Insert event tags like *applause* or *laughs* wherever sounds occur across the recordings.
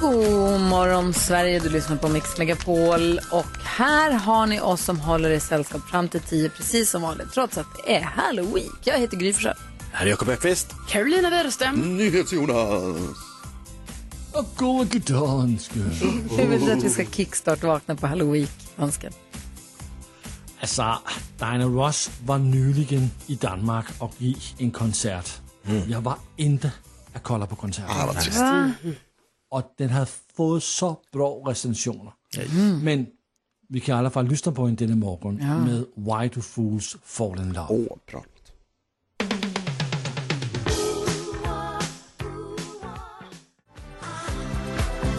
God morgon Sverige, du lyssnar på Mix Megapol och här har ni oss som håller i sällskap fram till tio precis som vanligt trots att det är Halloween. Jag heter Gry Forssell. Här är Jakob Ekqvist. Carolina Widerström. NyhetsJonas. Hur vill du att vi ska kickstart-vakna på Halloween-dansken? Altså, Diana Ross var nyligen i Danmark och gav en koncert. Jag var inte att kolla på konserten. Ah, vad trist. Och den hade fått så bra recensioner. Men vi kan i alla fall lyssna på den denna morgon med Why Do Fools Fall In Love. Åh, bra.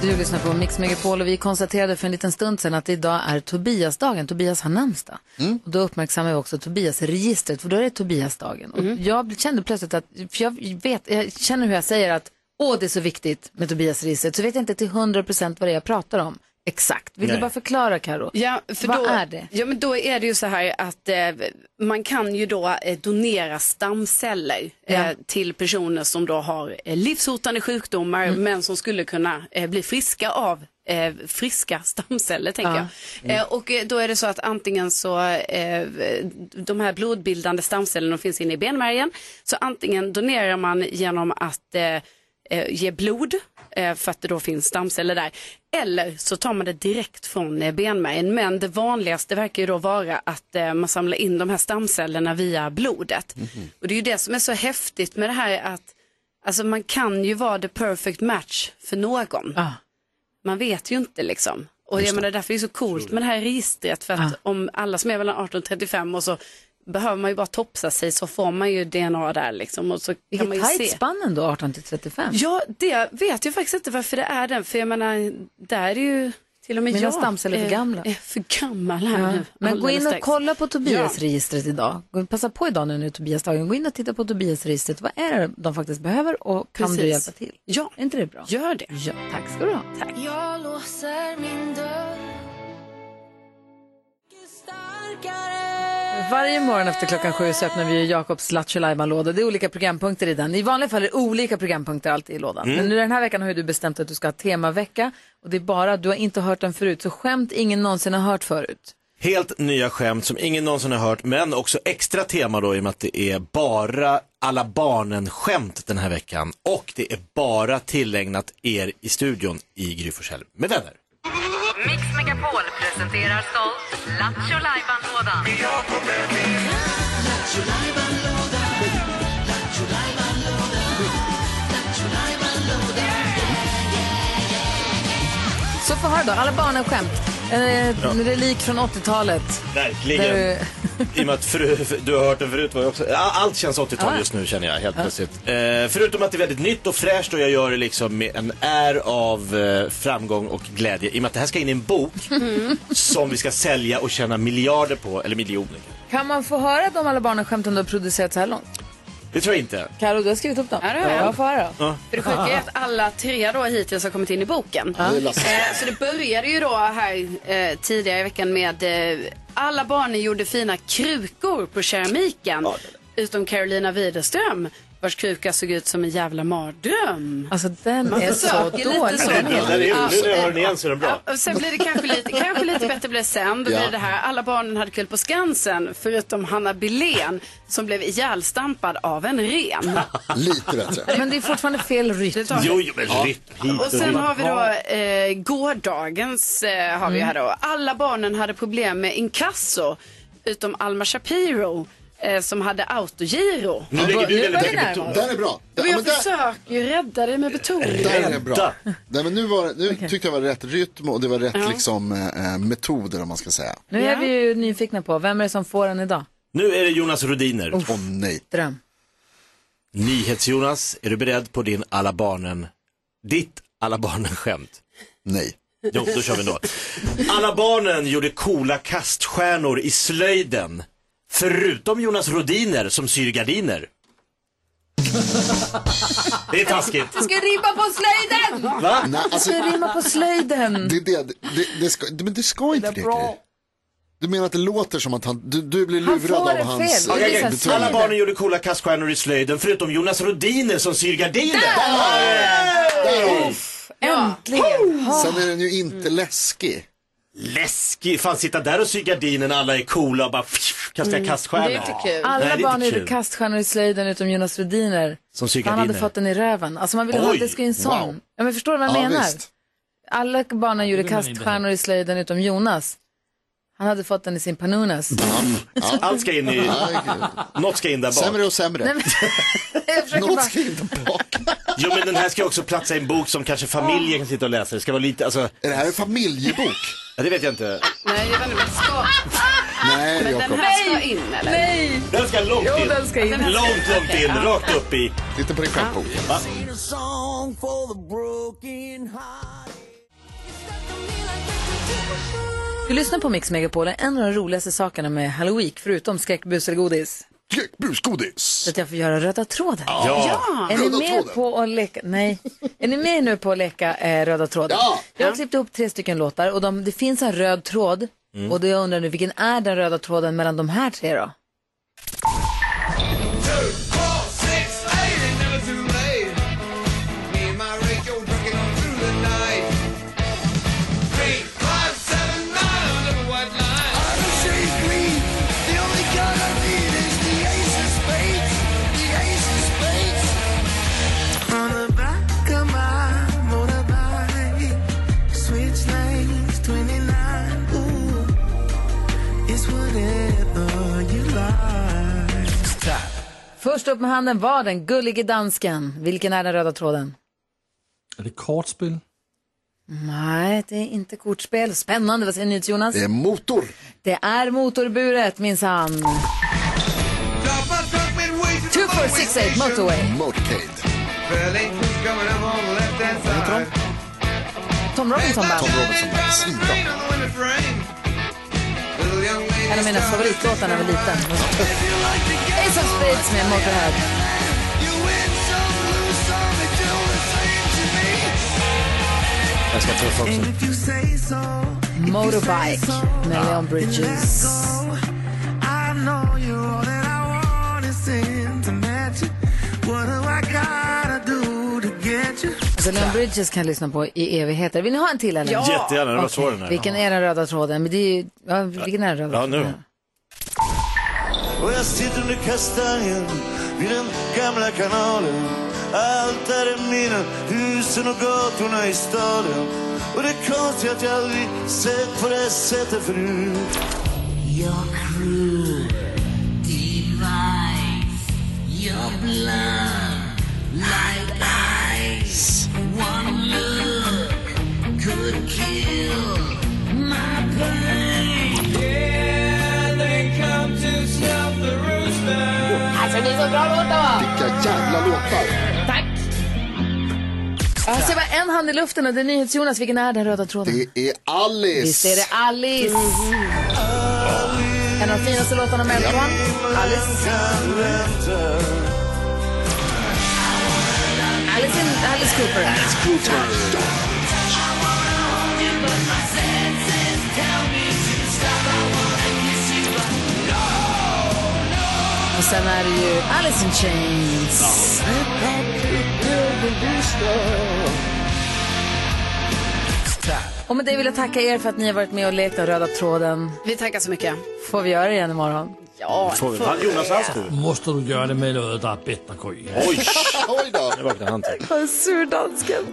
Du lyssnar på Mix Megapol och vi konstaterade för en liten stund sedan att idag är Tobiasdagen. Tobias har namnsdag. Och då uppmärksammar vi också Tobias-registret för då är det Tobiasdagen. Och jag kände plötsligt att, för jag vet, jag känner hur jag säger att åh det är så viktigt med Tobias-registret så vet jag inte till 100% vad det är jag pratar om. Exakt. Vill du Nej. bara förklara Karo? Ja, för Vad då, är det? Ja, men då är det ju så här att eh, man kan ju då eh, donera stamceller eh, Ja. till personer som då har eh, livshotande sjukdomar Mm. men som skulle kunna eh, bli friska av eh, friska stamceller tänker Ja. jag. Eh, och då är det så att antingen så, eh, de här blodbildande stamcellerna finns inne i benmärgen, så antingen donerar man genom att eh, ge blod eh, för att det då finns stamceller där. Eller så tar man det direkt från eh, benmärgen. Men det vanligaste verkar ju då vara att eh, man samlar in de här stamcellerna via blodet. Och det är ju det som är så häftigt med det här att alltså man kan ju vara the perfect match för någon. Ah. Man vet ju inte liksom. Och jag menar därför är det så coolt med det här registret för att Ah. om alla som är mellan 18 och 35 och så behöver man ju bara topsa sig så får man ju DNA där liksom och så kan man Vilket ju tajt se. spann ändå, 18 till 35. Ja, det vet jag faktiskt inte varför det är den. För jag menar, där är ju till och med Mina jag stamceller är för är- gamla. Är för gammal här Ja. nu. Men gå in och strax. kolla på Tobias-registret idag. Gå- Passa på idag när det är Tobiasdagen. Gå in och titta på Tobias-registret. Vad är det de faktiskt behöver och kan du Precis. hjälpa till? Ja, Är inte det bra? gör det. Ja, tack ska du ha. Tack. Varje morgon efter klockan sju så öppnar vi Jakobs Lattjo låda Det är olika programpunkter i den. I vanliga fall är det olika programpunkter alltid i lådan. Men nu den här veckan har du bestämt att du ska ha temavecka. Och det är bara, du har inte hört den förut. Så skämt ingen någonsin har hört förut. Helt nya skämt som ingen någonsin har hört, men också extra tema då i och med att det är bara alla barnen-skämt den här veckan. Och det är bara tillägnat er i studion i Gry Forssell med vänner. Mix Megapol presenterar stolt Lattjo Lajban-lådan. Så få höra då, alla barnen skämt. En relik från 80-talet. Verkligen. Där I och med att fru, du har hört den förut var jag också, ja, allt känns 80-tal just nu känner jag helt plötsligt. Eh, förutom att det är väldigt nytt och fräscht och jag gör det liksom med en är av eh, framgång och glädje. I och med att det här ska in i en bok *laughs* som vi ska sälja och tjäna miljarder på, eller miljoner. Kan man få höra de alla barnen skämten du har producerat så här långt? Det tror jag inte. Karo, du har skrivit upp dem. Ja, det har jag. Ja, få höra. För det sjuka är att alla tre då hittills har kommit in i boken. Eh, så det började ju då här eh, tidigare i veckan med eh, alla barnen gjorde fina krukor på keramiken. Utom Carolina Widerström vars kruka såg ut som en jävla mardröm. Alltså den Man är så dålig. så. Den är, nu när jag hör den igen så är den bra. Ja, och sen blir det kanske lite, kanske lite bättre blir det sen. Då Ja. blir det här, alla barnen hade kul på Skansen förutom Hanna Billén som blev ihjälstampad av en ren. *laughs* Lite bättre. Men det är fortfarande fel rytm. Jo, jo men rytm hit Och sen har vi då eh, gårdagens eh, har vi här då. Alla barnen hade problem med inkasso utom Alma Shapiro eh, som hade autogiro. Nu lägger du Nu väldigt närmare. betoning. Den är bra. Och Ja, jag men där, försöker ju rädda det med betoning. där är bra. Nej, men nu, var, nu tyckte jag var rätt rytm och det var rätt liksom, eh, metoder om man ska säga. Nu är vi ju nyfikna på, vem är det som får den idag? Nu är det Jonas Rodiner. Åh nej. Dröm. NyhetsJonas, är du beredd på din alla barnen, ditt alla barnen-skämt? Nej. Jo, då kör vi ändå. Alla barnen gjorde coola kaststjärnor i slöjden. Förutom Jonas Rodiner som syr gardiner. Det är taskigt. Du ska rimma på slöjden! Va? Nej, Du alltså, ska rimma på slöjden. det, det, det, det, ska, men det ska inte det. Gry. Du menar att det låter som att han, du, du blir Han lurad får av det hans fel. Det är så här Okej. Alla barnen gjorde coola kaststjärnor i slöjden förutom Jonas Rodiner som syr gardiner. Äntligen. Ha. Sen är den ju inte läskig. Läskig. Fan sitta där och sy gardinerna, alla är coola och bara pff, kastar Det kaststjärnor. är inte kul. Alla Nej, det är barn gjorde kaststjärnor i slöjden utom Jonas Rhodiner. Som syr Han hade fått den i röven. Alltså man ville ha Oj, att det skulle en sån. wow. Ja, men förstår du vad jag Ja, menar? visst. Alla barnen gjorde kaststjärnor i slöjden utom Jonas. Han hade fått den i sin panunas. Allt ska in i... Något ska in där bak. Sämre och sämre. Nej, men, *laughs* jag försöker Något bara... ska inte bak. Jo men den här ska också platsa i en bok som kanske familjen kan sitta och läsa. Det ska vara lite, alltså, Är det här en familjebok? ja, det vet jag inte. Nej, jag vet inte, men det ska, Nej, men den Jakob. här ska in eller? Nej! Den ska långt Jo, in. den ska in. Långt, långt in, rakt upp i. Titta på din skämtbok. Du lyssnar på Mix Megapol, en av de roligaste sakerna med Halloween, förutom skräckbus eller godis, Busgodis. är att jag får göra röda tråden. Ja. Är ni Röda med tråden. på att leka? Nej. Är ni med nu på att leka eh, röda tråden? Ja. Jag har klippt ihop tre stycken låtar och de, det finns en röd tråd. Och då jag undrar nu, vilken är den röda tråden mellan de här tre då? Först upp med handen var den gullige dansken. Vilken är den röda tråden? Är det kortspel? Nej, det är inte kortspel. Spännande, vad säger ni Jonas? Det är motor. Det är motorburet minsann. 2468 Motorway. Motorcade. Tom Robinson Band. Tom Robinson. Svinbra. En av mina favoritlåtar när jag var liten. Ace of Spades med Motorhead. Jag ska tuffa också. Motorbike med Leon Bridges. Alltså Leon Bridges kan jag lyssna på i evigheter. Vill ni ha en till eller? Jättegärna, det var svår den här. Vilken är den röda tråden? Men det är ju, ja, vilken är den röda Ja, nu. tråden? Och jag sitter under kastanjen vid den gamla kanalen Allt där är minnen, husen och gatorna i staden Och det är konstigt att jag aldrig sett på det sättet förut Your crew divides your blood like Alltså det är så bra låtar Vilka jävla låtar. Jag ser bara en hand i luften och det är NyhetsJonas. Vilken är den röda tråden? Det är Alice. Visst är det Alice. En av de finaste låtarna med Elton. Alice. Alice, Alice Cooper. Alice Cooper. Och sen är det ju Alice in Chains. Och med det vill jag tacka er för att ni har varit med och lekt den röda tråden. Vi tackar så mycket. Får vi göra det igen imorgon? Ja, Får vi- Va? Jonas hans tur. Måste du göra det med något där är bättre Gry? Oj, *laughs* Oj då. nu vaknade han till. Vad sur dansken.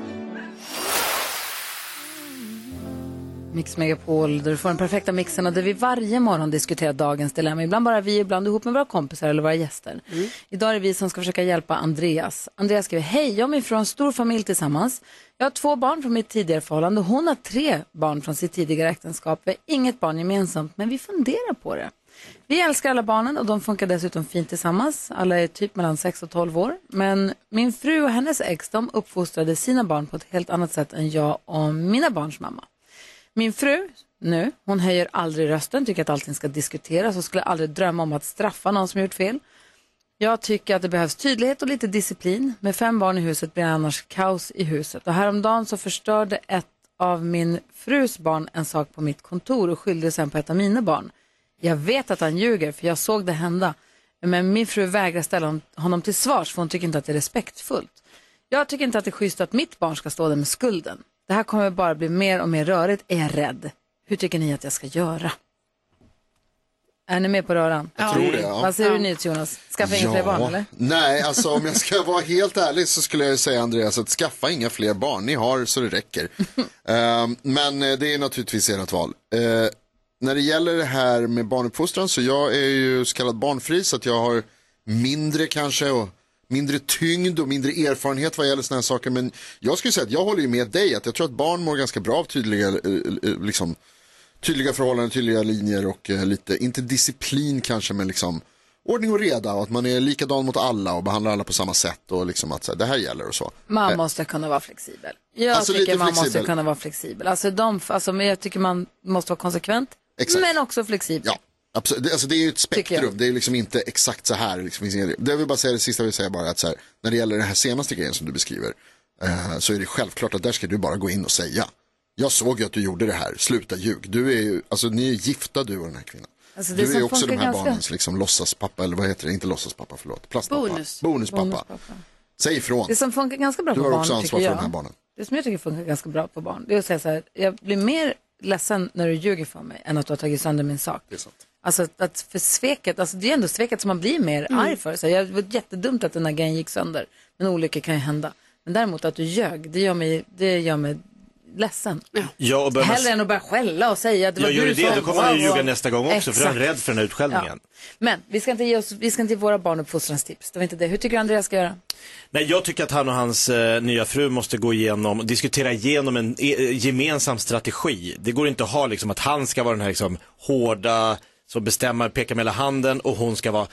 Mix Megapol, där du får den perfekta mixen och där vi varje morgon diskuterar dagens dilemma. Ibland bara vi, ibland ihop med våra kompisar eller våra gäster. Idag är det vi som ska försöka hjälpa Andreas. Andreas skriver, hej, jag och min fru har en stor familj tillsammans. Jag har två barn från mitt tidigare förhållande och hon har tre barn från sitt tidigare äktenskap. Vi har inget barn gemensamt, men vi funderar på det. Vi älskar alla barnen och de funkar dessutom fint tillsammans. Alla är typ mellan 6 och 12 år. Men min fru och hennes ex de uppfostrade sina barn på ett helt annat sätt än jag och mina barns mamma. Min fru nu, hon höjer aldrig rösten, tycker att allting ska diskuteras och skulle aldrig drömma om att straffa någon som gjort fel. Jag tycker att det behövs tydlighet och lite disciplin. Med fem barn i huset blir det annars kaos i huset. Och häromdagen så förstörde ett av min frus barn en sak på mitt kontor och skyllde sen på ett av mina barn. Jag vet att han ljuger för jag såg det hända. Men min fru vägrar ställa honom till svars för hon tycker inte att det är respektfullt. Jag tycker inte att det är schysst att mitt barn ska stå där med skulden. Det här kommer bara bli mer och mer rörigt, är jag rädd. Hur tycker ni att jag ska göra? Är ni med på röran? Jag tror det, ja. Vad säger du nyhets Jonas? Skaffa inga fler barn eller? Nej, alltså om jag *laughs* ska vara helt ärlig så skulle jag säga Andreas att skaffa inga fler barn. Ni har så det räcker. *laughs* Ehm, men eh, det är naturligtvis ert val. Eh, när det gäller det här med barnuppfostran så jag är ju så kallad barnfri så att jag har mindre kanske och mindre tyngd och mindre erfarenhet vad gäller sådana här saker. Men jag skulle säga att jag håller ju med dig att jag tror att barn mår ganska bra av tydliga, eh, eh, liksom, tydliga förhållanden, tydliga linjer och eh, lite, inte disciplin kanske men liksom ordning och reda och att man är likadan mot alla och behandlar alla på samma sätt och liksom att så här, det här gäller och så. Man Eh, måste kunna vara flexibel. Jag Alltså, tycker man måste flexibel. kunna vara flexibel. Alltså, de, alltså, men jag tycker man måste vara konsekvent, Exakt. men också flexibel. Ja, absolut. Det, alltså, det är ju ett Tycker jag. spektrum. Det är liksom inte exakt så här. Liksom, det jag vill bara säga, det sista jag vill säga bara att så här, när det gäller den här senaste grejen som du beskriver eh, så är det självklart att där ska du bara gå in och säga. Jag såg ju att du gjorde det här, sluta ljug. Du är ju, alltså ni är gifta du och den här kvinnan. Alltså, det du är ju också de här ganska- barnens liksom, låtsaspappa, eller vad heter det, inte låtsaspappa, förlåt. Plastpappa. Bonus. Bonuspappa. Bonuspappa. Säg ifrån. Det som funkar ganska bra Du på har barn, också ansvar tycker för jag. de här barnen. Det som jag tycker funkar ganska bra på barn, det är att säga så här, jag blir mer ledsen när du ljuger för mig än att du har tagit sönder min sak. Det är sant. Alltså att för sveket, alltså det är ändå sveket som man blir mer arg för. Så jag, det var jättedumt att den här grejen gick sönder. Men olyckor kan ju hända. Men däremot att du ljög, det gör mig, det gör mig ledsen. Ja, man... Hellre än att börja skälla och säga att det var Jag gör du det, då kommer han ju Wow, wow. ljuga nästa gång också för han är Exakt. rädd för den här utskällningen. Men vi ska inte ge, oss, vi ska inte ge våra barn uppfostranstips. Det var inte det. Hur tycker du Andreas ska göra? Nej, jag tycker att han och hans eh, nya fru måste gå igenom, diskutera igenom en eh, gemensam strategi. Det går inte att ha liksom att han ska vara den här liksom hårda, som bestämmer, pekar med hela handen och hon ska vara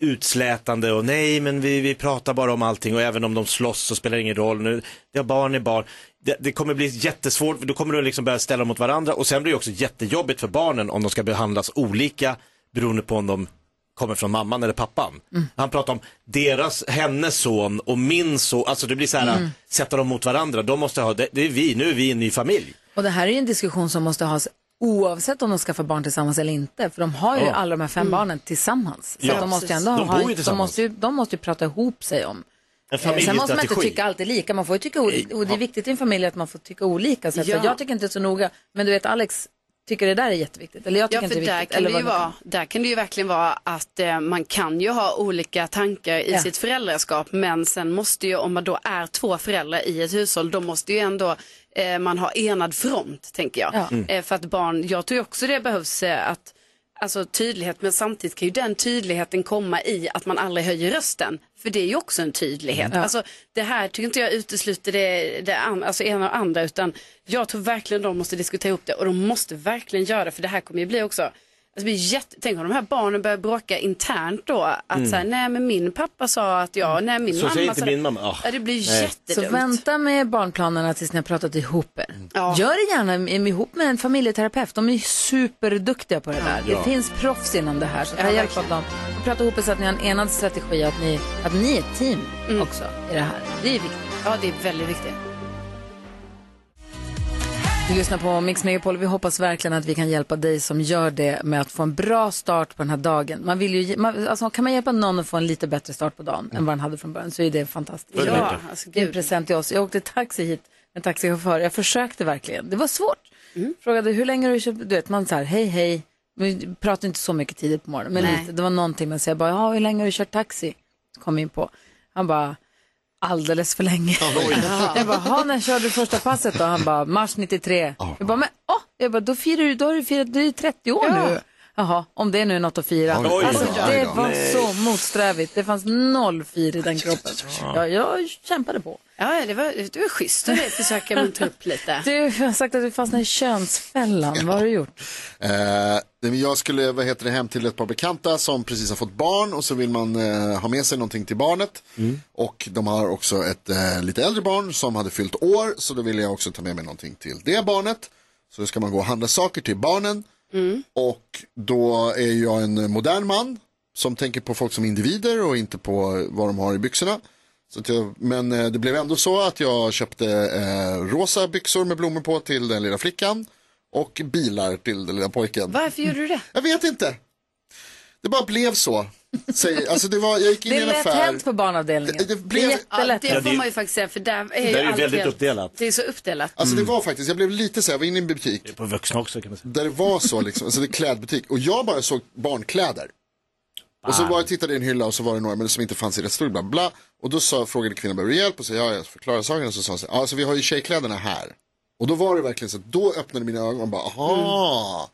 utslätande och nej men vi, vi pratar bara om allting och även om de slåss så spelar det ingen roll. Nu, ja, barn är barn. Det, det kommer bli jättesvårt, då kommer du liksom börja ställa dem mot varandra och sen blir det också jättejobbigt för barnen om de ska behandlas olika beroende på om de kommer från mamman eller pappan. Han pratar om deras, hennes son och min son, alltså det blir så här, sätta dem mot varandra, de måste ha, det, det är vi, nu är vi en ny familj. Och det här är en diskussion som måste has oavsett om de skaffar barn tillsammans eller inte. För de har ju Ja. alla de här fem barnen tillsammans. Så Ja, de måste ju ändå De ha, de måste ju, de måste ju prata ihop sig om. En Eh, Sen måste man inte tycka alltid lika, man får ju tycka olika. Och det är viktigt i en familj att man får tycka olika. Så Ja. Jag tycker inte så noga, men du vet Alex tycker det där är jätteviktigt. Eller jag tycker Ja, inte för det är där viktigt. kan, Eller det vara, där kan det ju verkligen vara att eh, man kan ju ha olika tankar i Ja. sitt föräldraskap men sen måste ju, om man då är två föräldrar i ett hushåll, då måste ju ändå eh, man ha enad front, tänker jag. Ja. Mm. Eh, för att barn, jag tror också det behövs eh, att Alltså tydlighet, men samtidigt kan ju den tydligheten komma i att man aldrig höjer rösten. För det är ju också en tydlighet. Alltså, det här tycker inte jag utesluter det, det an, alltså ena och andra, utan jag tror verkligen de måste diskutera ihop det och de måste verkligen göra det, för det här kommer ju bli också Alltså, det blir jätte... Tänk om de här barnen börjar bråka internt då. Att så här, nej men min pappa sa att jag, nej min Mm. Så mamma säger inte sa min mamma. Ah, Ja, det blir nej. jättedumt. Så vänta med barnplanerna tills ni har pratat ihop er. Ja. Gör det gärna ihop med en familjeterapeut. De är superduktiga på det där. Det finns proffs inom det här. Så ta Ja, hjälp av dem. Och prata ihop er så att ni har en enad strategi. Att ni, att ni är ett team också i det här. Det är viktigt. Ja, det är väldigt viktigt. Du lyssnar på Mix Megapol. Vi hoppas verkligen att vi kan hjälpa dig som gör det med att få en bra start på den här dagen. Man vill ju, man, alltså, kan man hjälpa någon att få en lite bättre start på dagen än vad den hade från början så är det fantastiskt. Ja, alltså, Det är en gud. present till oss. Jag åkte taxi hit med en taxichaufför. Jag försökte verkligen. Det var svårt. Frågade hur länge har du köpt? Du vet, man så här, hej hej. Vi pratar inte så mycket tidigt på morgonen, men lite. Det var någonting men så jag bara, ja, hur länge har du kört taxi? Så kom vi in på. Han bara, alldeles för länge. *laughs* jag bara, "Ha, när körde du första passet då? Han bara, mars 93. Jag bara, men åh, jag bara, då firar du, då har du firat, du är 30 år nu. Jaha, om det är nu något att fira. Oj, alltså, det oj. var Nej. så motsträvigt. Det fanns noll fir i den kroppen. Ja, jag kämpade på. Ja, det var, det var schysst att försöka muntra upp lite. Du har sagt att du fastnade i könsfällan. Vad har du gjort? Eh, jag skulle vad heter det, hem till ett par bekanta som precis har fått barn och så vill man eh, ha med sig någonting till barnet. Och de har också ett eh, lite äldre barn som hade fyllt år så då ville jag också ta med mig någonting till det barnet. Så ska man gå och handla saker till barnen. Och då är jag en modern man som tänker på folk som individer och inte på vad de har i byxorna. Så att jag, men eh, det blev ändå så att jag köpte eh, rosa byxor med blommor på till den lilla flickan. Och bilar till den lilla pojken. Varför gjorde du det? Jag vet inte. Det bara blev så. Säg, *laughs* alltså det var, jag gick in Det i är en lätt affär. hänt på barnavdelningen. Det- det Det, blev- är jättelätt Ja, det det- får man ju faktiskt säga för där är ju Där är ju väldigt helt- uppdelat. Det är så uppdelat. Alltså det var faktiskt, jag blev lite så här, jag var inne i en butik På vuxna också kan man säga. där det var så liksom, alltså det är klädbutik och jag bara såg barnkläder. Och så var jag tittade i en hylla och så var det några men som inte fanns i rätt storlek, bla bla. Och då sa, frågade kvinnan, behöver du hjälp? Och så ja, jag förklarade saken och så sa hon så alltså vi har ju tjejkläderna här. Och då var det verkligen så att då öppnade mina ögon och bara, aha,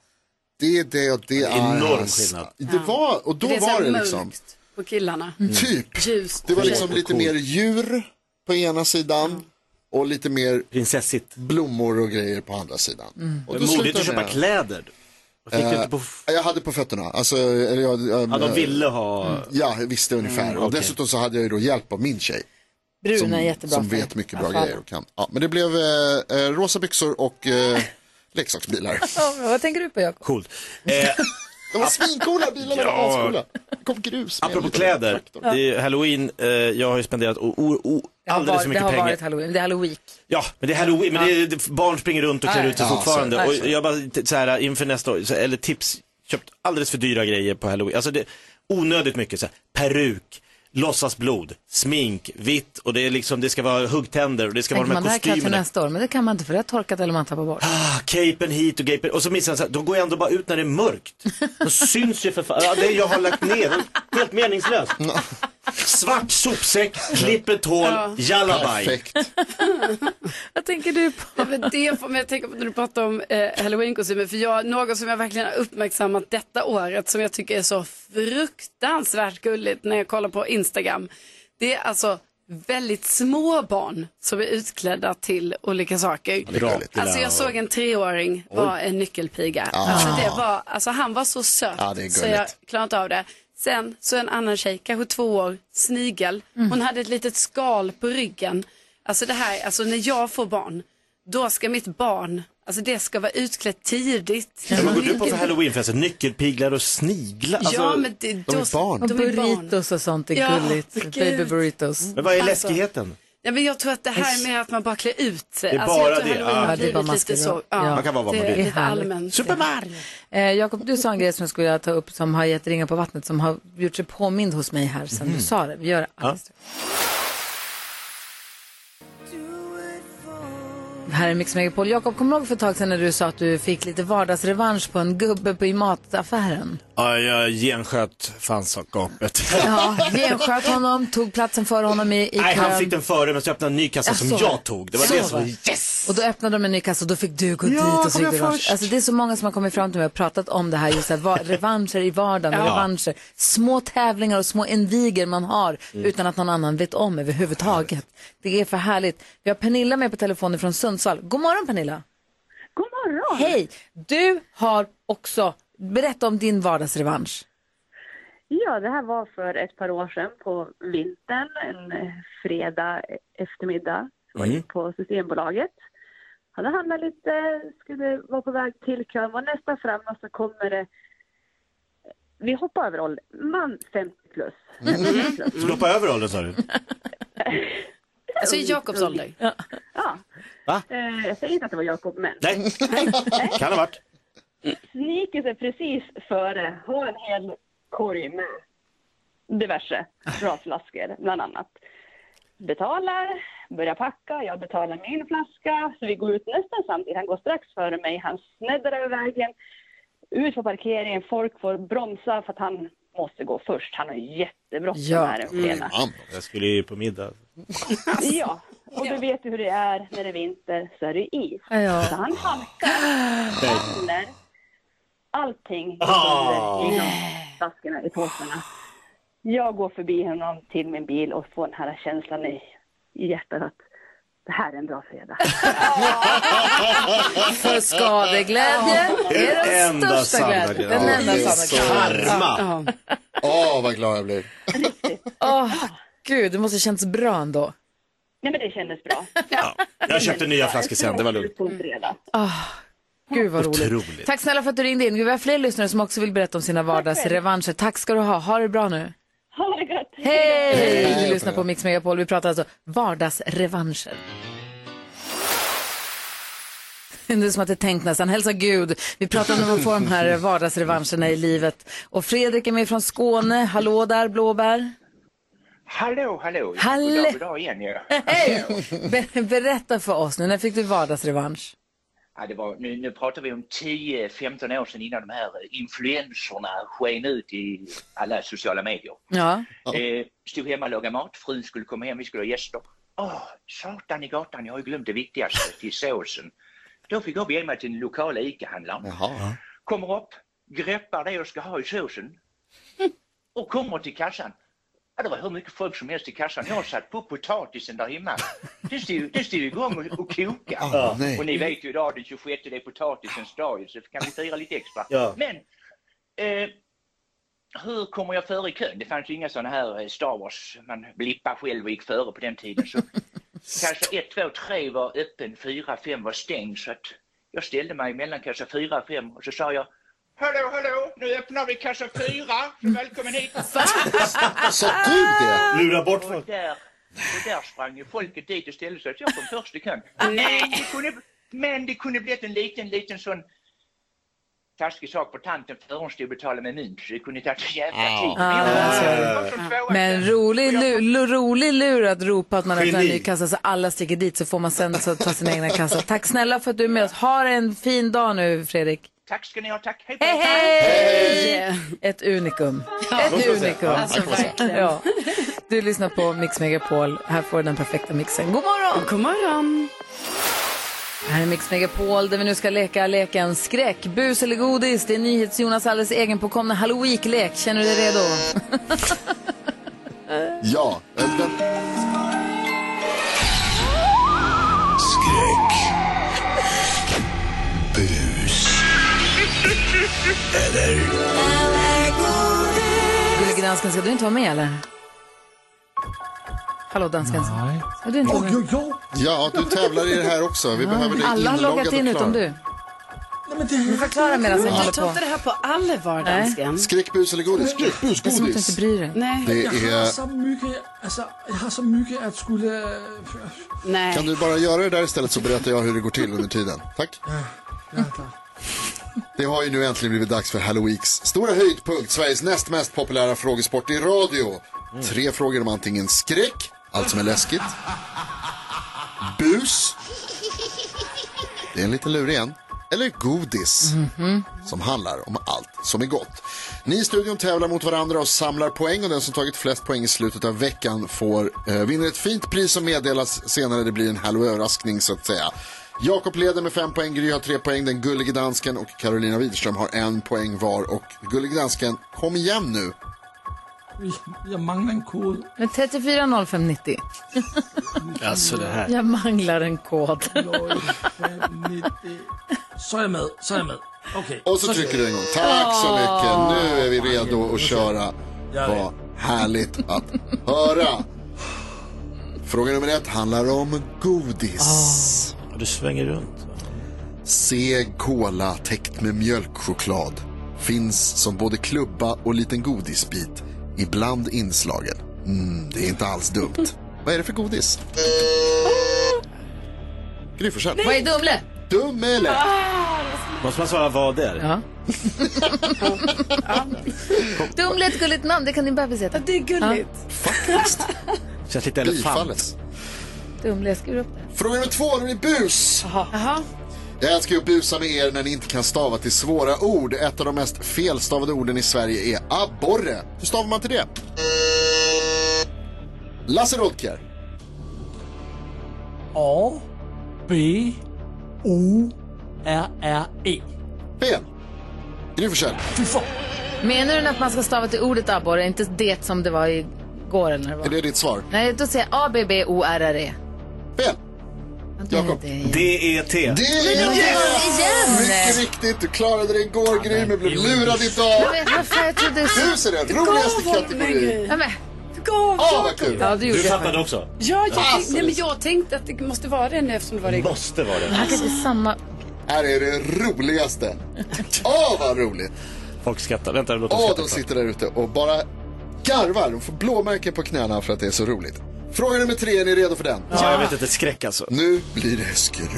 det är det och det är. Enorm hans." skillnad. Det var, och då det är så var det mörkt liksom, på killarna. typ. Ljust. Det var liksom Och lite mer djur på ena sidan och lite mer Prinsessigt. blommor och grejer på andra sidan. Och Men då modigt att köpa kläder. Fick du Eh, inte på... Jag hade på fötterna, alltså, eller jag, jag, Ja, de ville ha... Ja, jag visste ungefär. och okej. dessutom så hade jag ju då hjälp av min tjej. Bruna Som, är jättebra som vet mycket bra grejer och kan. Ja, men det blev eh, eh, rosa byxor och eh, *laughs* leksaksbilar. Ja, vad tänker du på Jakob? Coolt. *laughs* Eh, De var svincoola, bilarna Ja. var ascoola. Det kom grus med apropå kläder. Det är halloween. Eh, jag har ju spenderat o, o, o, Det har, alldeles för det mycket har pengar. varit halloween, det är halloween. Ja, men det är halloween. Men det är, det, barn springer runt och klär ut sig ja. fortfarande. Så och det. jag bara så här inför nästa år, så, eller tips, köpt alldeles för dyra grejer på halloween. Alltså det, onödigt mycket så här, peruk, låtsasblod, smink, vitt och det är liksom, det ska vara huggtänder och det ska Tänker vara man de det här här kan jag till kostymerna. nästa år, men det kan man inte för det har torkat eller man tappar bort. Ah, capen hit och capen, och så missar jag så här, då går jag ändå bara ut när det är mörkt. Då syns ju för fan, ja, det jag har lagt ner, helt meningslöst. *laughs* Svart sopsäck, klipp ett hål, jallabaj. Perfekt. *laughs* Vad tänker du på? Ja, men det får mig att tänka på när du pratar om eh, halloweenkostymer. För jag, något som jag verkligen har uppmärksammat detta året som jag tycker är så fruktansvärt gulligt när jag kollar på Instagram. Det är alltså väldigt små barn som är utklädda till olika saker. Bra. Alltså jag såg en treåring var en nyckelpiga. Alltså det var, alltså han var så söt är så jag klarade inte av det. Sen så en annan tjej, kanske två år, snigel. Hon hade ett litet skal på ryggen. Alltså det här, alltså när jag får barn, då ska mitt barn, alltså det ska vara utklätt tidigt. Ja, vad går du på för halloweenfester? Nyckelpiglar och sniglar? Alltså, ja men det, då, är barn. Och De burritos och sånt är Ja, gulligt. gud. Baby burritos. men vad är Alltså, läskigheten? Ja, men jag tror att det här med att man bara klär ut sig. Det är alltså, bara det, ja. Ja, det är bara så. Ja, Man kan vara vad man det är vill. Allmänt. Super Mario! Eh, Jakob, du sa en grej som jag skulle ta upp som har gett ringar på vattnet som har gjort sig påmind hos mig här sen du sa det. Vi gör det alldeles strax. Här är Mix Megapol. Jakob, kommer du ihåg för ett tag sedan när du sa att du fick lite vardagsrevansch på en gubbe på i mataffären? Ja, jag gensköt fanskapet. Ja, gensköt honom, tog platsen före honom i, i Nej, han fick den före men så öppnade en ny kassa Ja, som så. jag tog. Det var Så det som var yes! Och då öppnade de en ny kassa och då fick du gå dit och så jag det revansch. Alltså det är så många som har kommit fram till mig och pratat om det här, just va- *laughs* revanscher i vardagen, revanscher, små tävlingar och små inviger man har Mm. utan att någon annan vet om överhuvudtaget. Det är för härligt. Vi har Pernilla med på telefonen från Sundsvall. God morgon Pernilla! God morgon! Hej! Du har också, berätta om din vardagsrevansch. Ja, det här var för ett par år sedan på vintern, en eh, fredag eftermiddag. Jag var Mm. på Systembolaget. Hade handlat lite, skulle vara på väg till kön, var nästan fram och så kommer det vi hoppar över åldern. Man 50 plus. 50 plus. Så hoppa över åldern sa du? *laughs* Alltså i Jakobs ålder. Ja. Va? Eh, Jag säger inte att det var Jakob, men Nej, kan ha varit. sniker sig precis före, har en hel korg med diverse bra flaskor, bland annat. Betalar, börjar packa, jag betalar min flaska, så vi går ut nästan samtidigt. Han går strax före mig, han sneddar över vägen, ut på parkeringen, folk får bromsa för att han måste gå först. Han har jättebråttom Ja. här en fredag. Man. Jag skulle ju på middag. Ja, och du vet ju hur det är när det är vinter så är det is. Ja. Så han halkar, faller, allting sönder inom flaskorna i påsarna. Jag går förbi honom till min bil och får den här känslan i, i hjärtat att det här är en bra fredag. *laughs* För skadeglädje är den enda största glädjen. Den enda det är sanna glädjen. Karma! Åh, vad glad jag blir. Åh, gud, det måste känns bra ändå. Nej men det kändes bra. *laughs* Ja. Jag köpte nya flaskor sen, det var lugnt. Fredag. Gud vad roligt. Otroligt. Tack snälla för att du ringde in. Vi har fler lyssnare som också vill berätta om sina vardagsrevanscher. Tack ska du ha. Ha det bra nu. Ha det gott. Hej! Vi lyssnar på Mix Megapol. Vi pratar alltså vardagsrevanscher. Det är som att det tänkt nästan. Hälsa Gud. Vi pratar om när man får de här *laughs* vardagsrevanscherna i livet. Och Fredrik är med från Skåne. Hallå där, Blåbär. Hallå, hallå. Hallå. God dag, god dag igen ju. *laughs* Hej! Ber- berätta för oss nu, när fick du vardagsrevansch? Ja, det var, nu, nu pratar vi om 10-15 år sedan innan de här influenserna sken ut i alla sociala medier. Ja. Eh, stod hemma och lagade mat, frun skulle komma hem, vi skulle ha gäster. Åh, satan i gatan, jag har ju glömt det viktigaste, till såsen. Då fick jag bege mig till den lokala ICA-handlaren. Kommer upp, greppar det jag ska ha i såsen *laughs* och kommer till kassan. Ja, det var hur mycket folk som helst i kassan. Jag har satt på potatisen där hemma. Det stod, igång och, och koka. Ja, nej. och ni vet ju idag den 26 det är potatisens dag så kan vi fira lite extra. Ja. Men eh, hur kommer jag före i kön? Det fanns ju inga sådana här eh, Star Wars, man blippar själv och gick före på den tiden. Så kassa 1, 2, 3 var öppen, 4, 5 var stängd. Så att jag ställde mig mellan kassa 4 och 5 och så sa jag Hallå, hallå, nu öppnar vi kassa 4, så välkommen hit. *laughs* Sa du det? Lura bort folk. Och där, och där sprang ju folket dit och ställde sig så jag kom först i kön. Men det kunde, men det kunde blivit en liten, liten sån taskig sak på tanten för hon stod och betalade med mynt så det kunde tagit så jävla tid. Men. Men rolig, lu, rolig lur att ropa att man öppnar en ny kassa så alla sticker dit så får man sen så ta sin egna kassa. Tack snälla för att du är med oss. Ha en fin dag nu Fredrik. Tack ska ni ha, tack. Hej Hej, er. hej! Ett unikum. Ja, Ett unikum. Ja, Alltså, ja. Du lyssnar på Mix Megapol. Här får du den perfekta mixen. God morgon! God morgon! Här är Mix Megapol där vi nu ska leka leken skräck, bus eller godis. Det är NyhetsJonas alldeles egen påkomna halloween-lek. Känner du dig redo? *laughs* Ja. Eller... Gullige dansken, ska du inte vara med eller? Hallå dansken. Nej. Ska du inte vara med? Ja, du tävlar i det här också. Vi behöver dig Alla har loggat in utom du. Du förklarar medan håller Jag tar på. inte det här på allvar, dansken. Skräck, bus eller godis? Skräck, bus, Det är som att du godis. inte bryr dig. Nej. Det Jag har är... så mycket, alltså, jag har så mycket att skulle... Nej. Kan du bara göra det där istället så berättar jag hur det går till under tiden. Tack. Ja, klart. Det har ju nu äntligen blivit dags för Halloweeks stora höjdpunkt, Sveriges näst mest populära frågesport i radio. Tre frågor om antingen skräck, allt som är läskigt, bus, det är en liten lur igen, eller godis, som handlar om allt som är gott. Ni i studion tävlar mot varandra och samlar poäng och den som tagit flest poäng i slutet av veckan får, eh, vinner ett fint pris som meddelas senare. Det blir en halloween-överraskning så att säga. Jakob leder med fem poäng, Gry har tre poäng, den gullige dansken och Carolina Widerström har en poäng var. Och gullige dansken, kom igen nu. Jag manglar en kod. Men 340590. Alltså det här. Jag manglar en kod. Så är jag med, så är jag med. Okej. Och så trycker du en gång. Tack så mycket. Nu är vi redo att köra. Vad härligt att höra. Fråga nummer ett handlar om godis. Du svänger runt. Seg kola täckt med mjölkchoklad. Finns som både klubba och liten godisbit. Ibland inslagen. Mm, det är inte alls dumt. *laughs* Vad är det för godis? Gry. Vad är Dumle? Dummele. Måste man svara vad det är? Ja. *laughs* Dumle är ett gulligt namn, det kan din bebis heta. Det är gulligt. *laughs* Känns lite elefant. Bifalles. Dumle, jag skriver upp det. Fråga nummer två, nu är bus. Jaha. Jag älskar ju att busa med er när ni inte kan stava till svåra ord. Ett av de mest felstavade orden i Sverige är abborre. Hur stavar man till det? Lasse Rolker. A, B, O, R, R, E. Fel. Gry Forssell. Fy fan. Menar du att man ska stava till ordet abborre, inte det som det var igår eller när det var? Är det ditt svar? Nej, då säger jag A-B-B-O-R-R-E. Fel. Jakob. D-E-T. Det är igen! Mycket riktigt. Du klarade det igår Gry, men blev lurad idag. Jag trodde... Bus är den roligaste kategorin. Gav Åh, vad kul. Ja, du det. fattade också? Ja, jag, Alltså, nej, men jag tänkte att det måste vara det nu eftersom det var det igår. Måste vara det. Han kan inte samma... Här är det roligaste. Åh, vad roligt. Folk skrattar. Vänta, låt dem Åh, skratta. de sitter där ute och bara garvar. De får blåmärken på knäna för att det är så roligt. Fråga nummer tre, är ni redo för den? Ja, jag vet inte, skräck alltså. Nu blir det skräck.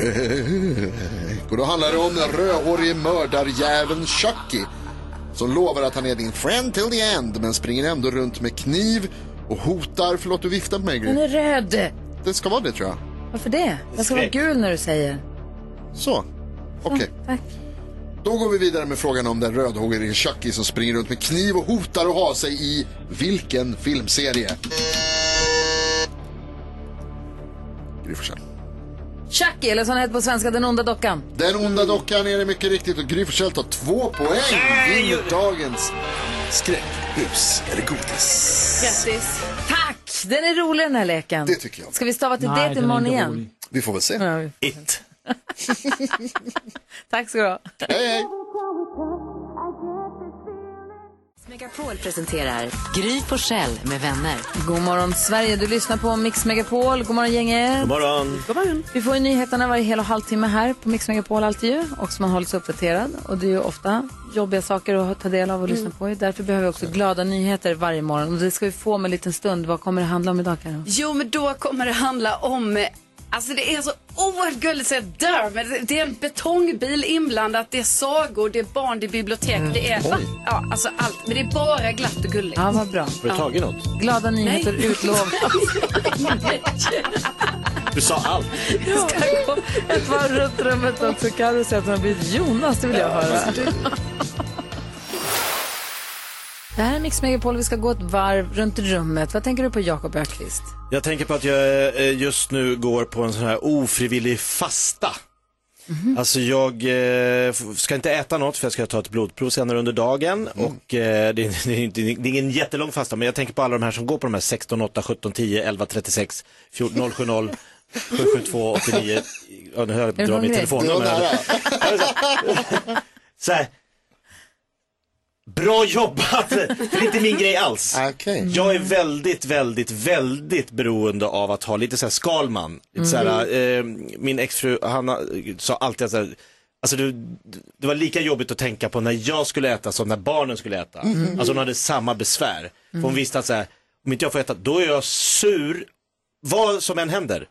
Och då handlar det om den rödhårige mördarjäveln Chucky. Som lovar att han är din friend till the end, men springer ändå runt med kniv och hotar. Förlåt, du viftar på mig, Den Gry. är röd. Det ska vara det, tror jag. Varför det? Den ska vara Skräck. gul när du säger. Så, okej. Tack. Då går vi vidare med frågan om den rödhårige Chucky som springer runt med kniv och hotar att ha sig i vilken filmserie? Gry Forssell. Chucky, eller som han heter på svenska, Den onda dockan. Den onda dockan är det mycket riktigt och Gry Forssell tar två poäng. Vinner dagens skräckbus eller godis. Grattis. Tack! Den är rolig den här leken. Det tycker jag. Ska vi stava till Nej, det är imorgon igen? rolig. Vi får väl se. Ja, vi- It. *laughs* Tack ska du ha. Hej, hej. Megapol presenterar Gry Forssell med vänner. God morgon Sverige, du lyssnar på Mix Megapol. God morgon gänget. God morgon. God morgon. Vi får ju nyheterna varje hel och halvtimme här på Mix Megapol alltid ju. Och så man håller sig uppdaterad. Och det är ju ofta jobbiga saker att ta del av och lyssna på. Därför behöver vi också glada nyheter varje morgon. Och det ska vi få om en liten stund. Vad kommer det handla om idag Karo? Jo, men då kommer det handla om... Alltså det är så oerhört gulligt så jag dör. Men det- är en betongbil inblandat, det är sagor, det är barn, det är bibliotek, det är... Ja, alltså allt. Men det är bara glatt och gulligt. Ja, vad bra. Har du tagit något? Glada nyheter *laughs* Nej. utlovas. *laughs* Du sa allt. Jag ska gå ett varv runt rummet också. Carro säger att hon har blivit Jonas, det vill jag höra. Det här är Mix Megapol, vi ska gå ett varv runt rummet. Vad tänker du på Jakob Ökvist? Jag tänker på att jag eh, just nu går på en sån här ofrivillig fasta. Alltså jag eh, ska inte äta något för jag ska ta ett blodprov senare under dagen och eh, det, är, det, är det är ingen jättelång fasta men jag tänker på alla de här som går på de här 16, 8, 17, 10, 11, 36, 14, 070, 772, 89. Ja, nu hör jag du dra mitt hungrig? telefonnummer. Det var här. *laughs* Så här. Bra jobbat! Det är inte min grej alls. Jag är väldigt, väldigt, väldigt beroende av att ha lite så här Skalman. Lite så här, eh, min exfru, Hanna, sa alltid så här, Alltså det, det var lika jobbigt att tänka på när jag skulle äta som när barnen skulle äta. Mhm. Alltså hon hade samma besvär. För hon Mm. visste att så här, om inte jag får äta, då är jag sur, vad som än händer.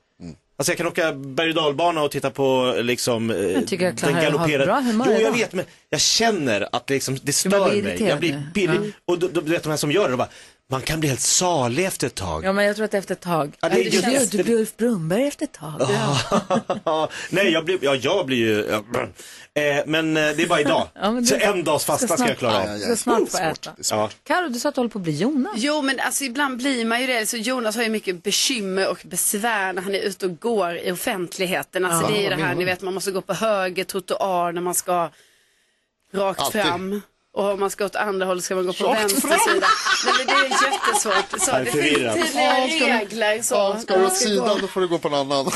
Alltså jag kan åka berg och dalbana och titta på liksom eh, Jag tycker jag ha ett bra humör Jo jag vet men jag känner att liksom, det stör mig. Jag blir pirrig. Ja. Och då, du vet de här som gör det, de bara, man kan bli helt salig efter ett tag. Ja, men jag tror att efter ett tag. Ja, det just- blir, du blir Ulf Brunnberg efter ett tag. *laughs* Nej, jag blir, ja, jag blir ju, ja, *clears throat* eh, men eh, det är bara idag. *laughs* Ja, men Så det- en dags fasta ska ska jag klara av. ska snart få äta. Ja. Karo, du sa att du håller på att bli Jonas. Jo, men alltså ibland blir man ju det. Så Jonas har ju mycket bekymmer och besvär när han är ute och går i offentligheten. Alltså Ja, det är ju det här, ni vet, man måste gå på höger trottoar när man ska rakt Alltid. fram. Och om man ska åt andra hållet ska man gå på Rakt vänster fram? sida. Nej, men det är jättesvårt. Så, det finns tydliga Ja, ska du- regler. Så, Ja, ska du man åt sidan gå. då får du gå på en annan. *laughs*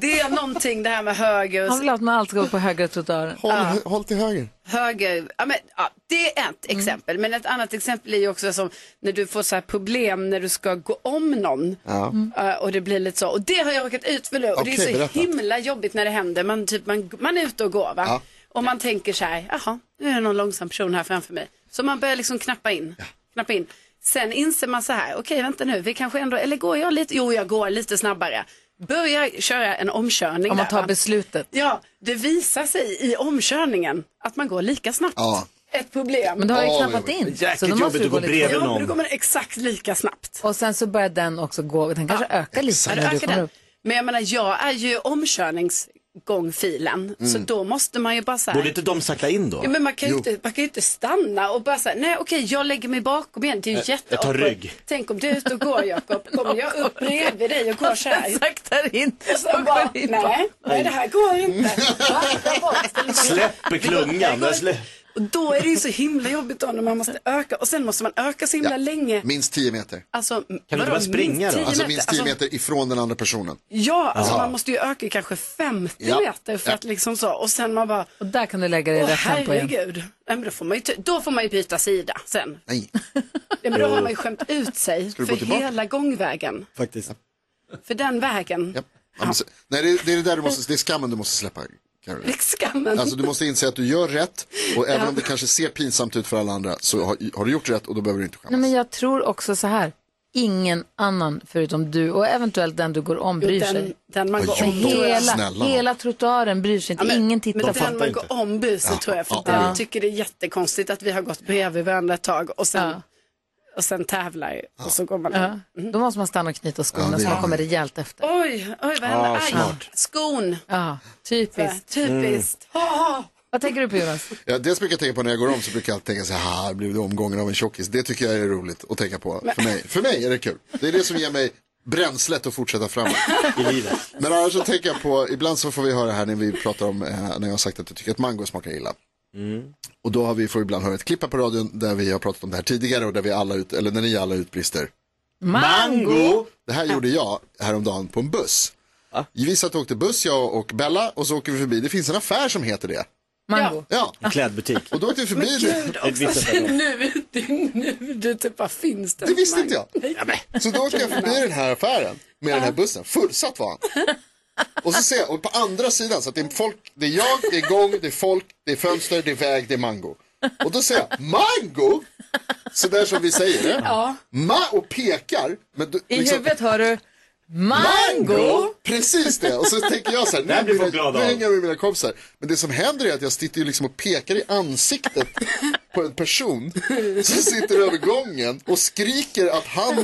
Det är någonting det här med höger. Han vill att man alltid ska gå på högra trottoaren. Håll, håll till höger. höger, ja, men, ja, det är ett Mm. exempel. Men ett annat exempel är ju också som när du får så här problem när du ska gå om någon. Ja. Eh, och det blir lite så. Och det har jag råkat ut för nu. Och det Okej, är så berätta. himla jobbigt när det händer. Man, typ, man, man är ute och går va. Ja. Och man tänker så här, jaha, nu är det någon långsam person här framför mig. Så man börjar liksom knappa in. Knappa in. Sen inser man så här, okej vänta nu, vi kanske ändå, eller går jag lite, jo jag går lite snabbare. Börjar köra en omkörning Om man där, tar va? beslutet. Ja, det visar sig i omkörningen att man går lika snabbt. Ja. Ett problem. Men du har ju Ja, knappat in. Jäkligt så då måste jobbigt du att gå bredvid Ja, snabbare. men då någon. går man exakt lika snabbt. Och sen så börjar den också gå, den kanske ökar lite Ja, ökar den. Men jag menar, jag är ju omkörningsgångfilen. Så då måste man ju bara så här. Borde inte de sakta in då? Ja, men man kan, ju inte, man kan ju inte stanna och bara säga, nej okej jag lägger mig bakom igen. Det är ju Jag- jag tar rygg. Tänk om du är ute och går Jakob, kommer jag upp *laughs* bredvid dig och går så här. Saktar in. Och så bara, nej, nej det här går inte. *laughs* Backa bak, ställ dig bak. Släpp klungan. Och då är det ju så himla jobbigt då när man måste öka och sen måste man öka så himla Ja. länge. Minst 10 meter. Alltså, Kan du inte bara springa minst då? 10 Alltså minst 10 Alltså, meter ifrån den andra personen. Ja, alltså Ja. man måste ju öka kanske 50 Ja. meter för att liksom så. Och sen man bara, Och där kan du lägga dig i rätt tempo igen. herregud. Nej, men då, får man ju, då får man ju byta sida sen. Nej. Ja, men då har man ju skämt ut sig för hela gångvägen. Faktiskt. För den vägen. Ja, men se- Nej, det, det är det där du måste, det är skammen du måste släppa. Skammen. Alltså du måste inse att du gör rätt och även Ja. om det kanske ser pinsamt ut för alla andra så har, har du gjort rätt och då behöver du inte skämmas. Nej, men jag tror också så här. Ingen annan förutom du och eventuellt den du går om Jo, bryr den- sig. den man går om, hela, Snälla. hela trottoaren bryr sig inte. Ja, men- Ingen tittar Men på den man går om bryr sig Ja, tror jag. För ja, den ja. tycker det är jättekonstigt att vi har gått bredvid varandra ett tag och sen, och sen tävlar och så går man Ja. Då måste man stanna och knyta skorna så man kommer rejält efter. Oj, oj vad hände? Ja, Aj, smart. skon. Ja, typiskt. Typiskt. Ah. Vad tänker du på Jonas? Ja, dels brukar jag tänka på när jag går om så brukar jag alltid tänka så här, "Ha, blev det omgången av en tjockis? Det tycker jag är roligt att tänka på. För mig, för mig är det kul. Det är det som ger mig bränslet att fortsätta framåt. I livet. Men annars så tänker jag på, ibland så får vi höra här när vi pratar om, eh, när jag har sagt att jag tycker att mango smakar illa. Och då har vi, får vi ibland höra ett klipp här på radion där vi har pratat om det här tidigare och där vi alla ut, eller när ni alla utbrister. Mango! Det här gjorde jag häromdagen på en buss. Vi satt och åkte buss, jag och Bella, och så åker vi förbi, det finns en affär som heter det. Mango? Ja. En klädbutik. Och då åkte vi förbi det. gud också, *laughs* nu, nu, nu, du typ bara finns det. Det visste inte jag. Så då åkte jag förbi den här affären med den här bussen. Fullsatt var han. Och så ser jag, och på andra sidan, så att det är folk, det är jag, det är gång, det är folk, det är fönster, det är väg, det är mango. Och då säger jag, mango? Så där som vi säger det. Ja. Ma och pekar. Men du, I liksom- huvudet har du mango. Precis det. Och så tänker jag så här, *laughs* nu, blir glada nu hänger jag med mina kompisar. Men det som händer är att jag sitter ju liksom och pekar i ansiktet *laughs* på en person som sitter över gången och skriker att han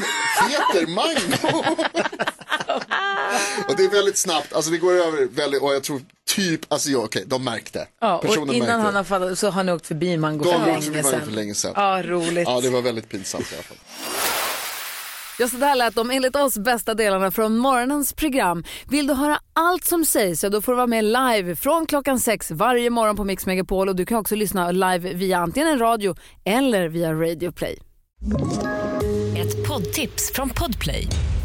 heter Mango. *laughs* och det är väldigt snabbt, alltså det går över väldigt, och jag tror typ, alltså ja, okej, de märkte. Ja, och Personen innan märkte. han har fattat så har ni åkt förbi mango för länge sedan. för länge sedan. Ja, roligt. Ja, det var väldigt pinsamt i alla fall. Ja, så där lät de enligt oss bästa delarna från morgonens program. Vill du höra allt som sägs så då får du vara med live från klockan sex varje morgon på Mix Megapol och du kan också lyssna live via antingen en radio eller via Radio Play. Ett poddtips från Podplay.